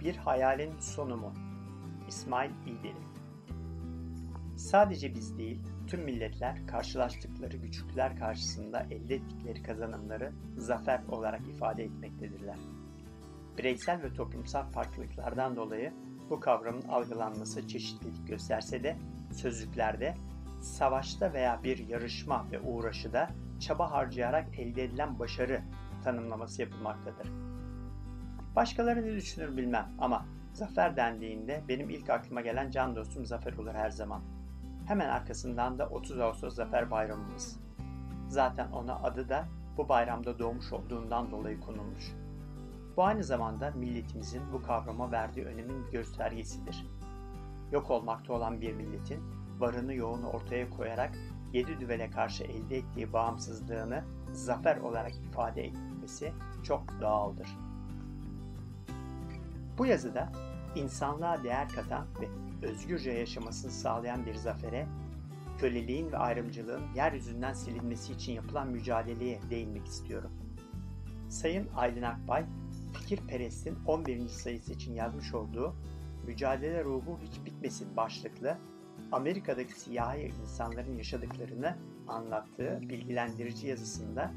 Bir Hayalin Sonu mu? İsmail İdili Sadece biz değil, tüm milletler karşılaştıkları güçlükler karşısında elde ettikleri kazanımları zafer olarak ifade etmektedirler. Bireysel ve toplumsal farklılıklardan dolayı bu kavramın algılanması çeşitlilik gösterse de sözlüklerde savaşta veya bir yarışma ve uğraşıda çaba harcayarak elde edilen başarı tanımlaması yapılmaktadır. Başkaları ne düşünür bilmem ama zafer dendiğinde benim ilk aklıma gelen can dostum Zafer olur her zaman. Hemen arkasından da 30 Ağustos Zafer Bayramımız. Zaten ona adı da bu bayramda doğmuş olduğundan dolayı konulmuş. Bu aynı zamanda milletimizin bu kavrama verdiği önemin bir göstergesidir. Yok olmakta olan bir milletin varını yoğunu ortaya koyarak yedi düvele karşı elde ettiği bağımsızlığını zafer olarak ifade etmesi çok doğaldır. Bu yazıda insanlığa değer katan ve özgürce yaşamasını sağlayan bir zafere, köleliğin ve ayrımcılığın yeryüzünden silinmesi için yapılan mücadeleye değinmek istiyorum. Sayın Aylin Akbay, Fikirperest'in 11. sayısı için yazmış olduğu Mücadele Ruhu Hiç Bitmesin başlıklı Amerika'daki siyahi insanların yaşadıklarını anlattığı bilgilendirici yazısında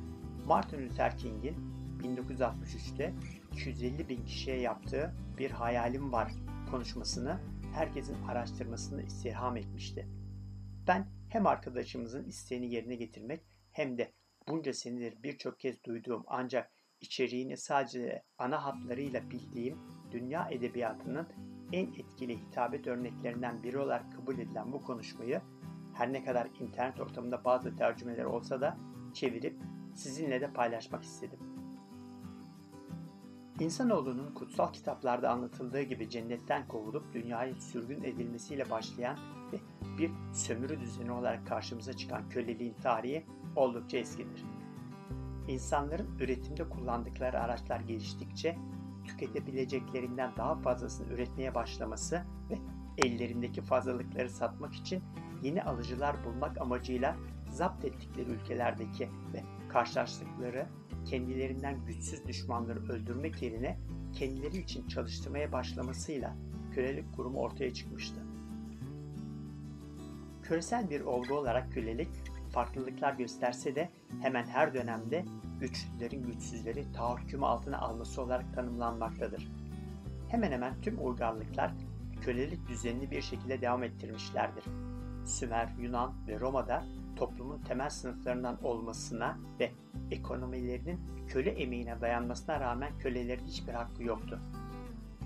Martin Luther King'in 1963'te 250 bin kişiye yaptığı bir hayalim var konuşmasını herkesin araştırmasını istirham etmişti. Ben hem arkadaşımızın isteğini yerine getirmek hem de bunca senedir birçok kez duyduğum ancak içeriğini sadece ana hatlarıyla bildiğim dünya edebiyatının en etkili hitabet örneklerinden biri olarak kabul edilen bu konuşmayı her ne kadar internet ortamında bazı tercümeler olsa da çevirip sizinle de paylaşmak istedim. İnsanoğlunun kutsal kitaplarda anlatıldığı gibi cennetten kovulup dünyaya sürgün edilmesiyle başlayan ve bir sömürü düzeni olarak karşımıza çıkan köleliğin tarihi oldukça eskidir. İnsanların üretimde kullandıkları araçlar geliştikçe tüketebileceklerinden daha fazlasını üretmeye başlaması ve ellerindeki fazlalıkları satmak için yeni alıcılar bulmak amacıyla zapt ettikleri ülkelerdeki ve karşılaştıkları kendilerinden güçsüz düşmanları öldürmek yerine kendileri için çalıştırmaya başlamasıyla kölelik kurumu ortaya çıkmıştı. Küresel bir olgu olarak kölelik farklılıklar gösterse de hemen her dönemde güçlülerin güçsüzleri tahakküm altına alması olarak tanımlanmaktadır. Hemen hemen tüm uygarlıklar kölelik düzenini bir şekilde devam ettirmişlerdir. Sümer, Yunan ve Roma'da toplumun temel sınıflarından olmasına ve ekonomilerinin köle emeğine dayanmasına rağmen kölelerin hiçbir hakkı yoktu.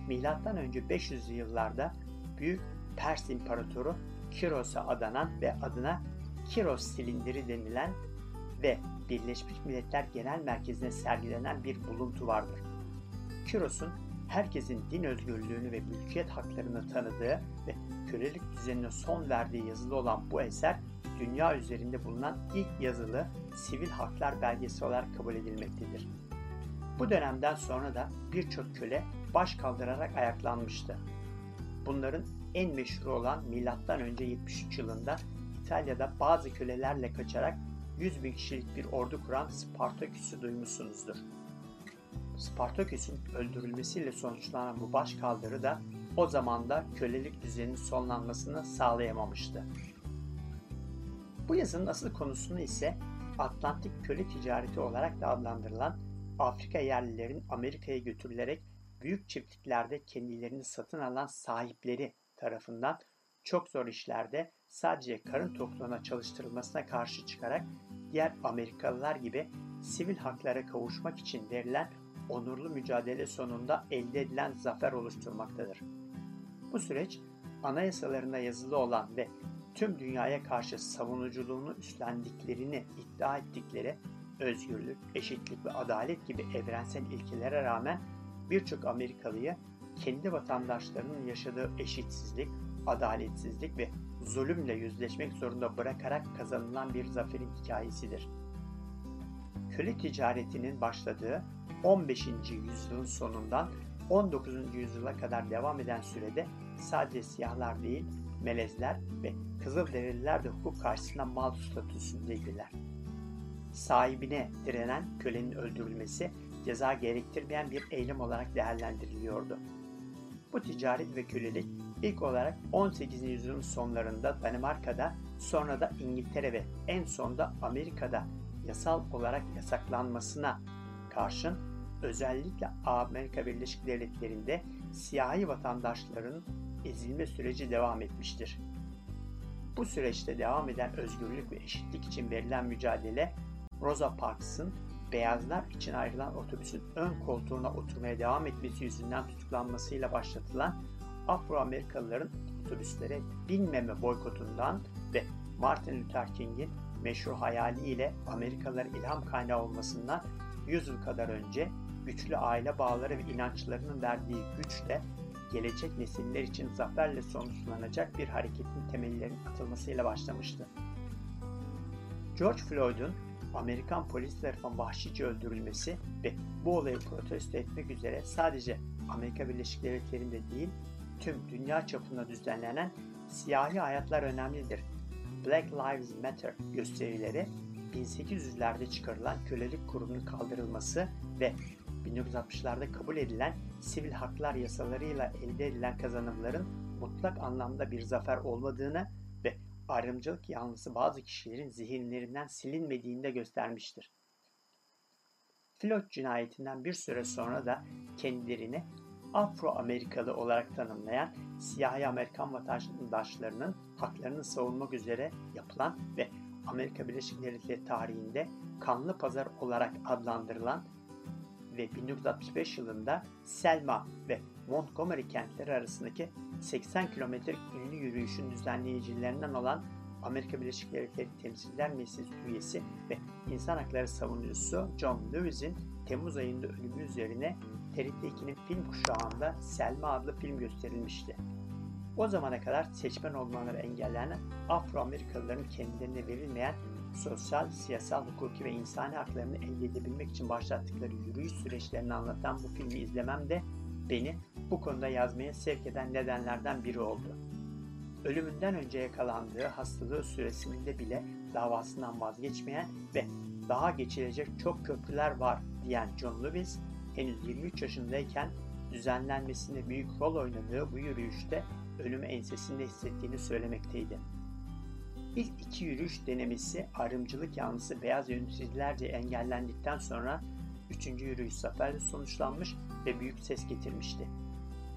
Milattan önce 500'lü yıllarda Büyük Pers İmparatoru Kiros'a adanan ve adına Kiros silindiri denilen ve Birleşmiş Milletler Genel Merkezi'ne sergilenen bir buluntu vardır. Kiros'un herkesin din özgürlüğünü ve mülkiyet haklarını tanıdığı ve kölelik düzenine son verdiği yazılı olan bu eser dünya üzerinde bulunan ilk yazılı sivil haklar belgesi olarak kabul edilmektedir. Bu dönemden sonra da birçok köle baş kaldırarak ayaklanmıştı. Bunların en meşhur olan M.Ö. 73 yılında İtalya'da bazı kölelerle kaçarak 100 bin kişilik bir ordu kuran Spartaküs'ü duymuşsunuzdur. Spartaküs'ün öldürülmesiyle sonuçlanan bu başkaldırı da o zamanda kölelik düzeninin sonlanmasını sağlayamamıştı. Bu yazının asıl konusunu ise Atlantik köle ticareti olarak da adlandırılan Afrika yerlilerin Amerika'ya götürülerek büyük çiftliklerde kendilerini satın alan sahipleri tarafından çok zor işlerde sadece karın tokluğuna çalıştırılmasına karşı çıkarak diğer Amerikalılar gibi sivil haklara kavuşmak için verilen onurlu mücadele sonunda elde edilen zafer oluşturmaktadır. Bu süreç anayasalarında yazılı olan ve tüm dünyaya karşı savunuculuğunu üstlendiklerini iddia ettikleri özgürlük, eşitlik ve adalet gibi evrensel ilkelere rağmen birçok Amerikalıyı kendi vatandaşlarının yaşadığı eşitsizlik, adaletsizlik ve zulümle yüzleşmek zorunda bırakarak kazanılan bir zaferin hikayesidir. Köle ticaretinin başladığı 15. yüzyılın sonundan 19. yüzyıla kadar devam eden sürede sadece siyahlar değil, melezler ve kızılderililer de hukuk karşısında mal statüsündeydiler. Sahibine direnen kölenin öldürülmesi ceza gerektirmeyen bir eylem olarak değerlendiriliyordu. Bu ticaret ve kölelik ilk olarak 18. yüzyılın sonlarında Danimarka'da, sonra da İngiltere ve en sonda Amerika'da yasal olarak yasaklanmasına karşın özellikle Amerika Birleşik Devletleri'nde siyahi vatandaşların ezilme süreci devam etmiştir. Bu süreçte devam eden özgürlük ve eşitlik için verilen mücadele Rosa Parks'ın beyazlar için ayrılan otobüsün ön koltuğuna oturmaya devam etmesi yüzünden tutuklanmasıyla başlatılan Afro-Amerikalıların otobüslere binmeme boykotundan ve Martin Luther King'in meşhur hayaliyle Amerikalılar ilham kaynağı olmasından 100 yıl kadar önce güçlü aile bağları ve inançlarının verdiği güçle gelecek nesiller için zaferle sonuçlanacak bir hareketin temellerinin atılmasıyla başlamıştı. George Floyd'un Amerikan polis tarafından vahşice öldürülmesi ve bu olayı protesto etmek üzere sadece Amerika Birleşik Devletleri'nde değil tüm dünya çapında düzenlenen siyahi hayatlar önemlidir. Black Lives Matter gösterileri 1800'lerde çıkarılan kölelik kurumunun kaldırılması ve 1960'larda kabul edilen sivil haklar yasalarıyla elde edilen kazanımların mutlak anlamda bir zafer olmadığını ve ayrımcılık yanlısı bazı kişilerin zihinlerinden silinmediğini de göstermiştir. Floyd cinayetinden bir süre sonra da kendilerini Afro-Amerikalı olarak tanımlayan siyahi Amerikan vatandaşlarının haklarını savunmak üzere yapılan ve Amerika Birleşik Devletleri tarihinde kanlı pazar olarak adlandırılan ve 1965 yılında Selma ve Montgomery kentleri arasındaki 80 kilometrelik ünlü yürüyüşün düzenleyicilerinden olan Amerika Birleşik Devletleri Temsiller Meclisi üyesi ve insan hakları savunucusu John Lewis'in Temmuz ayında ölümü üzerine TRT2'nin film kuşağında Selma adlı film gösterilmişti. O zamana kadar seçmen olmaları engellenen Afro-Amerikalıların kendilerine verilmeyen sosyal, siyasal, hukuki ve insani haklarını elde edebilmek için başlattıkları yürüyüş süreçlerini anlatan bu filmi izlemem de beni bu konuda yazmaya sevk eden nedenlerden biri oldu. Ölümünden önce yakalandığı hastalığı süresinde bile davasından vazgeçmeyen ve daha geçilecek çok köprüler var diyen John Lewis, henüz 23 yaşındayken düzenlenmesinde büyük rol oynadığı bu yürüyüşte ölümü ensesinde hissettiğini söylemekteydi. İlk iki yürüyüş denemesi ayrımcılık yanlısı beyaz yöneticilerce engellendikten sonra üçüncü yürüyüş zaferle sonuçlanmış ve büyük ses getirmişti.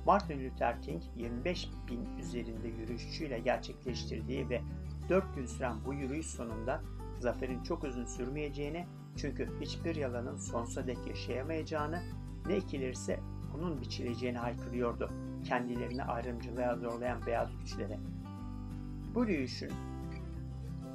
Martin Luther King 25 bin üzerinde yürüyüşçüyle gerçekleştirdiği ve 4 gün süren bu yürüyüş sonunda zaferin çok uzun sürmeyeceğini çünkü hiçbir yalanın sonsuza dek yaşayamayacağını ne ekilirse onun biçileceğini haykırıyordu kendilerini ayrımcılığa zorlayan beyaz güçlere. Bu yürüyüşün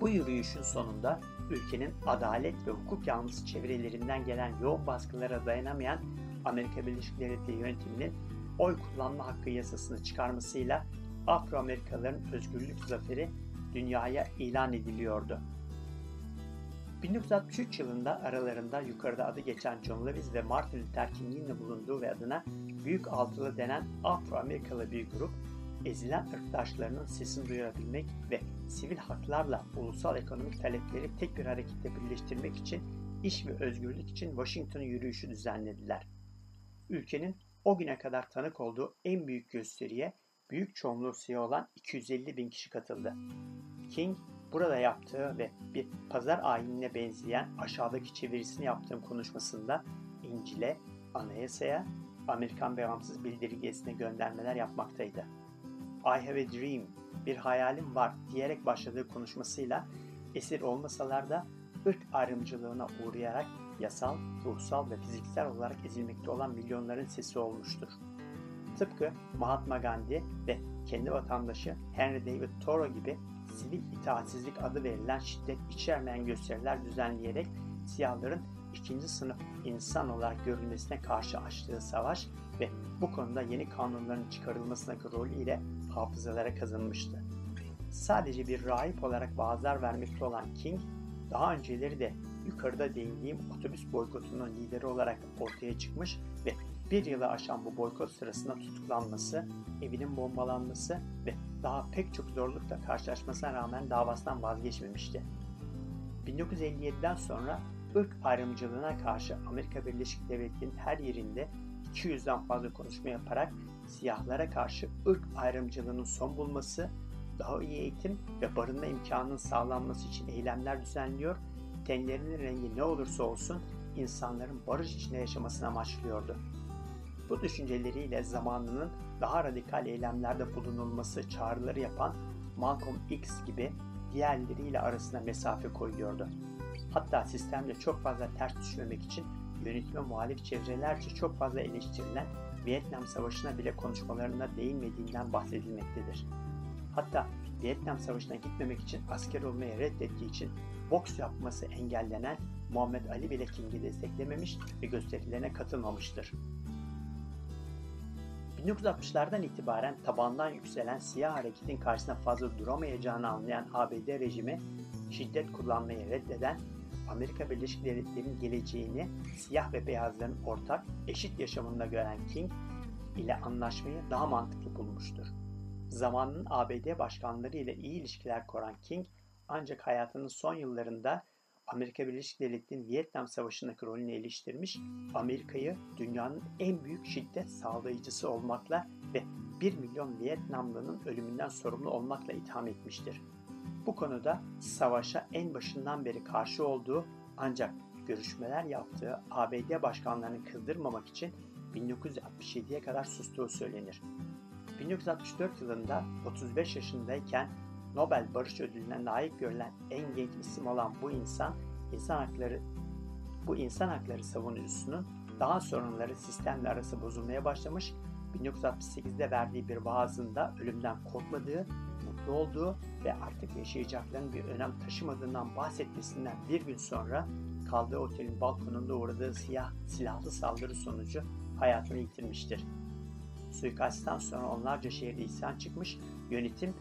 bu yürüyüşün sonunda ülkenin adalet ve hukuk yanlısı çevrelerinden gelen yoğun baskılara dayanamayan Amerika Birleşik Devletleri yönetiminin oy kullanma hakkı yasasını çıkarmasıyla Afro-Amerikalıların özgürlük zaferi dünyaya ilan ediliyordu. 1963 yılında aralarında yukarıda adı geçen John Lewis ve Martin Luther King'in de bulunduğu ve adına Büyük Altılı denen Afro-Amerikalı bir grup ezilen ırktaşlarının sesini duyurabilmek ve sivil haklarla ulusal ekonomik talepleri tek bir harekette birleştirmek için iş ve özgürlük için Washington yürüyüşü düzenlediler. Ülkenin o güne kadar tanık olduğu en büyük gösteriye büyük çoğunluğu siyah olan 250 bin kişi katıldı. King, burada yaptığı ve bir pazar ayinine benzeyen aşağıdaki çevirisini yaptığım konuşmasında İncil'e, anayasaya, Amerikan Bağımsız Bildirgesi'ne göndermeler yapmaktaydı. I have a dream, bir hayalim var diyerek başladığı konuşmasıyla esir olmasalar da ırk ayrımcılığına uğrayarak yasal, ruhsal ve fiziksel olarak ezilmekte olan milyonların sesi olmuştur. Tıpkı Mahatma Gandhi ve kendi vatandaşı Henry David Thoreau gibi sivil itaatsizlik adı verilen şiddet içermeyen gösteriler düzenleyerek siyahların ikinci sınıf insan olarak görülmesine karşı açtığı savaş ve bu konuda yeni kanunların çıkarılmasındaki rolü ile hafızalara kazınmıştı. Sadece bir rahip olarak vaazlar vermekte olan King, daha önceleri de yukarıda değindiğim otobüs boykotunun lideri olarak ortaya çıkmış ve bir yılı aşan bu boykot sırasında tutuklanması, evinin bombalanması ve daha pek çok zorlukla karşılaşmasına rağmen davasından vazgeçmemişti. 1957'den sonra ırk ayrımcılığına karşı Amerika Birleşik Devletleri'nin her yerinde 200'den fazla konuşma yaparak siyahlara karşı ırk ayrımcılığının son bulması, daha iyi eğitim ve barınma imkanının sağlanması için eylemler düzenliyor, tenlerinin rengi ne olursa olsun insanların barış içinde yaşamasını amaçlıyordu. Bu düşünceleriyle zamanının daha radikal eylemlerde bulunulması çağrıları yapan Malcolm X gibi diğerleriyle arasına mesafe koyuyordu. Hatta sistemde çok fazla ters düşmemek için yönetime muhalif çevrelerce çok fazla eleştirilen Vietnam Savaşı'na bile konuşmalarında değinmediğinden bahsedilmektedir. Hatta Vietnam Savaşı'na gitmemek için asker olmayı reddettiği için boks yapması engellenen Muhammed Ali bile King'i desteklememiş ve gösterilerine katılmamıştır. 1960'lardan itibaren tabandan yükselen siyah hareketin karşısında fazla duramayacağını anlayan ABD rejimi şiddet kullanmayı reddeden Amerika Birleşik Devletleri'nin geleceğini siyah ve beyazların ortak, eşit yaşamında gören King ile anlaşmayı daha mantıklı bulmuştur. Zamanının ABD başkanları ile iyi ilişkiler kuran King ancak hayatının son yıllarında Amerika Birleşik Devletleri'nin Vietnam Savaşı'ndaki rolünü eleştirmiş, Amerika'yı dünyanın en büyük şiddet sağlayıcısı olmakla ve 1 milyon Vietnamlının ölümünden sorumlu olmakla itham etmiştir. Bu konuda savaşa en başından beri karşı olduğu ancak görüşmeler yaptığı ABD başkanlarını kızdırmamak için 1967'ye kadar sustuğu söylenir. 1964 yılında 35 yaşındayken Nobel Barış Ödülü'ne layık görülen en genç isim olan bu insan, insan hakları bu insan hakları savunucusunun daha sorunları sistemle arası bozulmaya başlamış, 1968'de verdiği bir vaazında ölümden korkmadığı, mutlu olduğu ve artık yaşayacaklarının bir önem taşımadığından bahsetmesinden bir gün sonra kaldığı otelin balkonunda uğradığı siyah silahlı saldırı sonucu hayatını yitirmiştir. Suikastten sonra onlarca şehirde isyan çıkmış, yönetim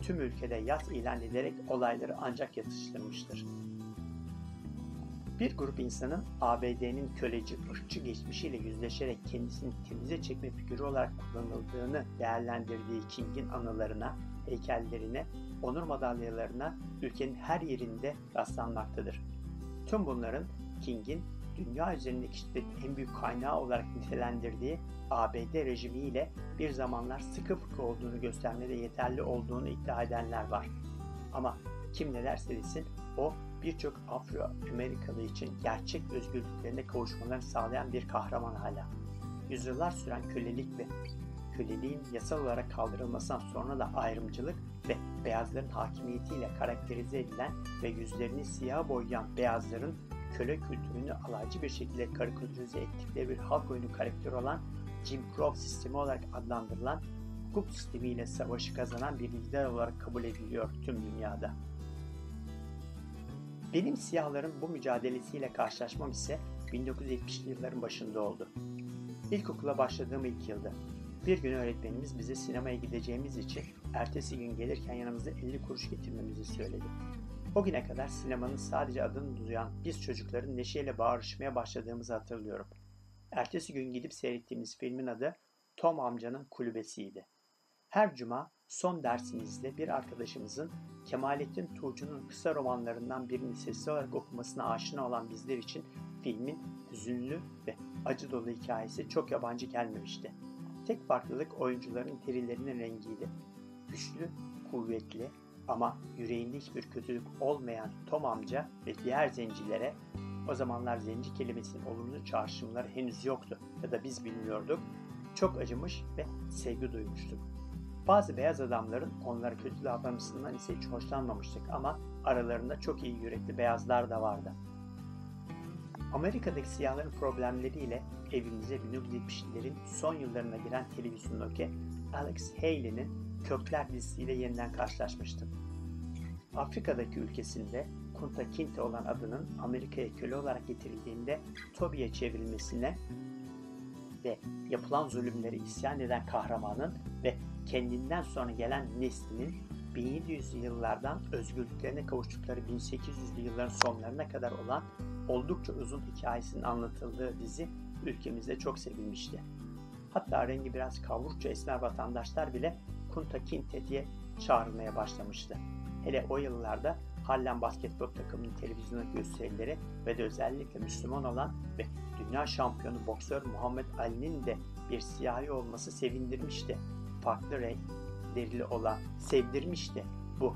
tüm ülkede yaz ilan ederek olayları ancak yatıştırmıştır. Bir grup insanın ABD'nin köleci, ırkçı geçmişiyle yüzleşerek kendisini temize çekme figürü olarak kullanıldığını değerlendirdiği King'in anılarına, heykellerine, onur madalyalarına ülkenin her yerinde rastlanmaktadır. Tüm bunların King'in dünya üzerindeki şiddetin en büyük kaynağı olarak nitelendirdiği ABD rejimiyle bir zamanlar sıkı fıkı olduğunu göstermede yeterli olduğunu iddia edenler var. Ama kim ne derse desin o birçok Afro-Amerikalı için gerçek özgürlüklerine kavuşmalarını sağlayan bir kahraman hala. Yüzyıllar süren kölelik ve köleliğin yasal olarak kaldırılmasından sonra da ayrımcılık ve beyazların hakimiyetiyle karakterize edilen ve yüzlerini siyah boyayan beyazların köle kültürünü alaycı bir şekilde karikatürize ettikleri bir halk oyunu karakteri olan Jim Crow sistemi olarak adlandırılan hukuk sistemiyle savaşı kazanan bir lider olarak kabul ediliyor tüm dünyada. Benim siyahların bu mücadelesiyle karşılaşmam ise 1970'li yılların başında oldu. İlkokula başladığım ilk yılda. Bir gün öğretmenimiz bize sinemaya gideceğimiz için ertesi gün gelirken yanımızda 50 kuruş getirmemizi söyledi. O güne kadar sinemanın sadece adını duyan biz çocukların neşeyle bağırışmaya başladığımızı hatırlıyorum. Ertesi gün gidip seyrettiğimiz filmin adı Tom amcanın kulübesiydi. Her cuma son dersimizde bir arkadaşımızın Kemalettin Tuğcu'nun kısa romanlarından birini sesli olarak okumasına aşina olan bizler için filmin hüzünlü ve acı dolu hikayesi çok yabancı gelmemişti. Tek farklılık oyuncuların terilerinin rengiydi. Güçlü, kuvvetli, ama yüreğinde hiçbir kötülük olmayan Tom amca ve diğer zencilere o zamanlar zenci kelimesinin olumlu çağrışımları henüz yoktu ya da biz bilmiyorduk. Çok acımış ve sevgi duymuştuk. Bazı beyaz adamların onlara kötü davranışından ise hiç hoşlanmamıştık ama aralarında çok iyi yürekli beyazlar da vardı. Amerika'daki siyahların problemleriyle evimize 1970'lerin son yıllarına giren televizyondaki Alex Haley'nin Kökler dizisiyle yeniden karşılaşmıştım. Afrika'daki ülkesinde Kunta Kinte olan adının Amerika'ya köle olarak getirildiğinde Toby'ye çevrilmesine ve yapılan zulümleri isyan eden kahramanın ve kendinden sonra gelen neslinin 1700'lü yıllardan özgürlüklerine kavuştukları 1800'lü yılların sonlarına kadar olan oldukça uzun hikayesinin anlatıldığı dizi ülkemizde çok sevilmişti. Hatta rengi biraz kavrukça esmer vatandaşlar bile Kunta Kinte diye çağrılmaya başlamıştı. Hele o yıllarda Harlem basketbol takımının televizyonda gösterileri ve de özellikle Müslüman olan ve dünya şampiyonu boksör Muhammed Ali'nin de bir siyahi olması sevindirmişti. Farklı renk derili olan sevdirmişti bu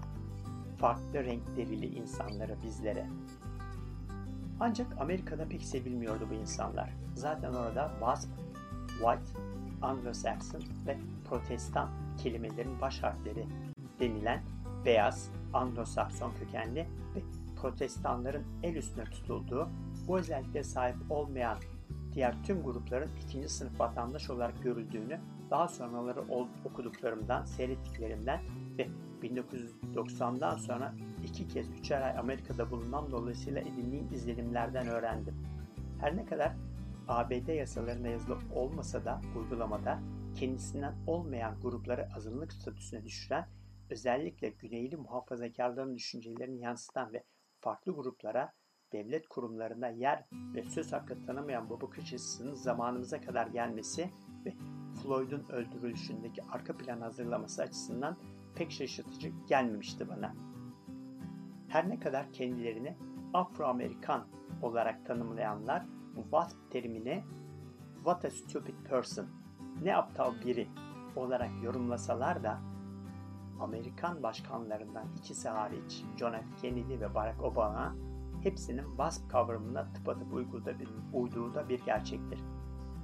farklı renk derili insanları bizlere. Ancak Amerika'da pek sevilmiyordu bu insanlar. Zaten orada WASP, White, Anglo-Saxon ve Protestan kelimelerin baş harfleri denilen beyaz, Anglo-Sakson kökenli ve Protestanların el üstüne tutulduğu, bu özelliklere sahip olmayan diğer tüm grupların ikinci sınıf vatandaş olarak görüldüğünü daha sonraları okuduklarımdan, seyrettiklerimden ve 1990'dan sonra iki kez üçer ay Amerika'da bulunmam dolayısıyla edindiğim izlenimlerden öğrendim. Her ne kadar ABD yasalarında yazılı olmasa da uygulamada kendisinden olmayan grupları azınlık statüsüne düşüren, özellikle güneyli muhafazakarların düşüncelerini yansıtan ve farklı gruplara devlet kurumlarında yer ve söz hakkı tanımayan bu bakış açısının zamanımıza kadar gelmesi ve Floyd'un öldürülüşündeki arka plan hazırlaması açısından pek şaşırtıcı gelmemişti bana. Her ne kadar kendilerini Afro-Amerikan olarak tanımlayanlar bu WASP terimini What a stupid person, ne aptal biri olarak yorumlasalar da Amerikan başkanlarından ikisi hariç John F. Kennedy ve Barack Obama hepsinin WASP kavramına tıpatıp uyduğu da bir gerçektir.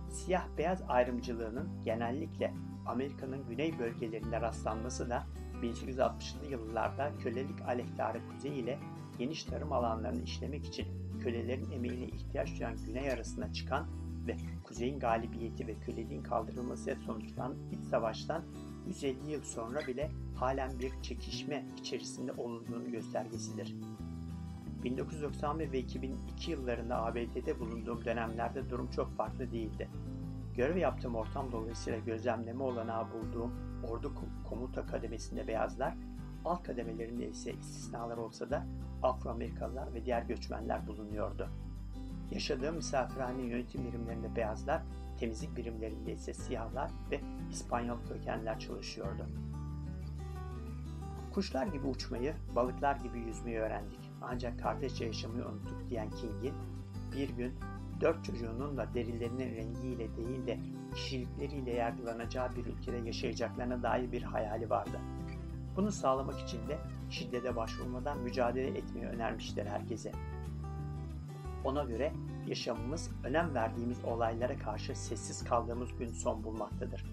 Siyah-beyaz ayrımcılığının genellikle Amerika'nın güney bölgelerinde rastlanması da 1860'lı yıllarda kölelik aleyhtarı kuzey ile geniş tarım alanlarını işlemek için kölelerin emeğine ihtiyaç duyan güney arasına çıkan ve kuzeyin galibiyeti ve köleliğin kaldırılması sonuçlanan iç savaştan 150 yıl sonra bile halen bir çekişme içerisinde olunduğunu göstergesidir. 1991 ve 2002 yıllarında ABD'de bulunduğum dönemlerde durum çok farklı değildi. Görev yaptığım ortam dolayısıyla gözlemleme olanağı bulduğum Ordu Komuta Kademesi'nde beyazlar, alt kademelerinde ise istisnalar olsa da Afro-Amerikalılar ve diğer göçmenler bulunuyordu. Yaşadığım misafirhane yönetim birimlerinde beyazlar, temizlik birimlerinde ise siyahlar ve İspanyol kökenler çalışıyordu. Kuşlar gibi uçmayı, balıklar gibi yüzmeyi öğrendik. Ancak kardeşçe yaşamayı unuttuk diyen King'in bir gün dört çocuğunun da derilerinin rengiyle değil de kişilikleriyle yargılanacağı bir ülkede yaşayacaklarına dair bir hayali vardı. Bunu sağlamak için de şiddete başvurmadan mücadele etmeyi önermişler herkese. Ona göre yaşamımız önem verdiğimiz olaylara karşı sessiz kaldığımız gün son bulmaktadır.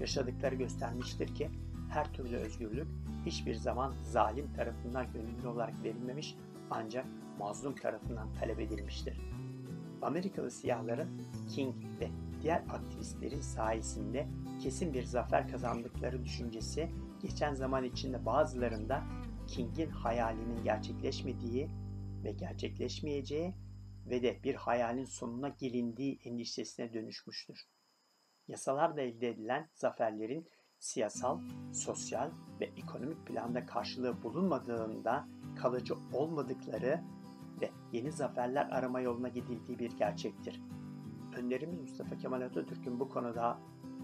Yaşadıkları göstermiştir ki her türlü özgürlük hiçbir zaman zalim tarafından gönüllü olarak verilmemiş ancak mazlum tarafından talep edilmiştir. Amerikalı siyahların King ve diğer aktivistlerin sayesinde kesin bir zafer kazandıkları düşüncesi geçen zaman içinde bazılarında King'in hayalinin gerçekleşmediği ve gerçekleşmeyeceği ve de bir hayalin sonuna gelindiği endişesine dönüşmüştür. Yasalarla elde edilen zaferlerin siyasal, sosyal ve ekonomik planda karşılığı bulunmadığında kalıcı olmadıkları ve yeni zaferler arama yoluna gidildiği bir gerçektir. Önderimiz Mustafa Kemal Atatürk'ün bu konuda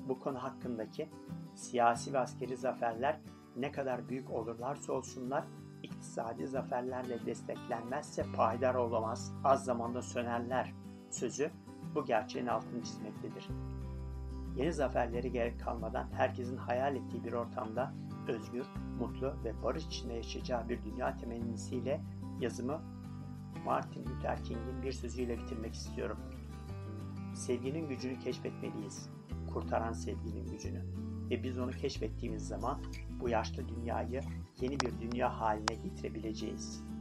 bu konu hakkındaki siyasi ve askeri zaferler ne kadar büyük olurlarsa olsunlar iktisadi zaferlerle desteklenmezse payidar olamaz, az zamanda sönerler sözü bu gerçeğin altını çizmektedir. Yeni zaferleri gerek kalmadan herkesin hayal ettiği bir ortamda özgür, mutlu ve barış içinde yaşayacağı bir dünya temennisiyle yazımı Martin Luther King'in bir sözüyle bitirmek istiyorum. Sevginin gücünü keşfetmeliyiz. Kurtaran sevginin gücünü. Ve biz onu keşfettiğimiz zaman bu yaşlı dünyayı yeni bir dünya haline getirebileceğiz.''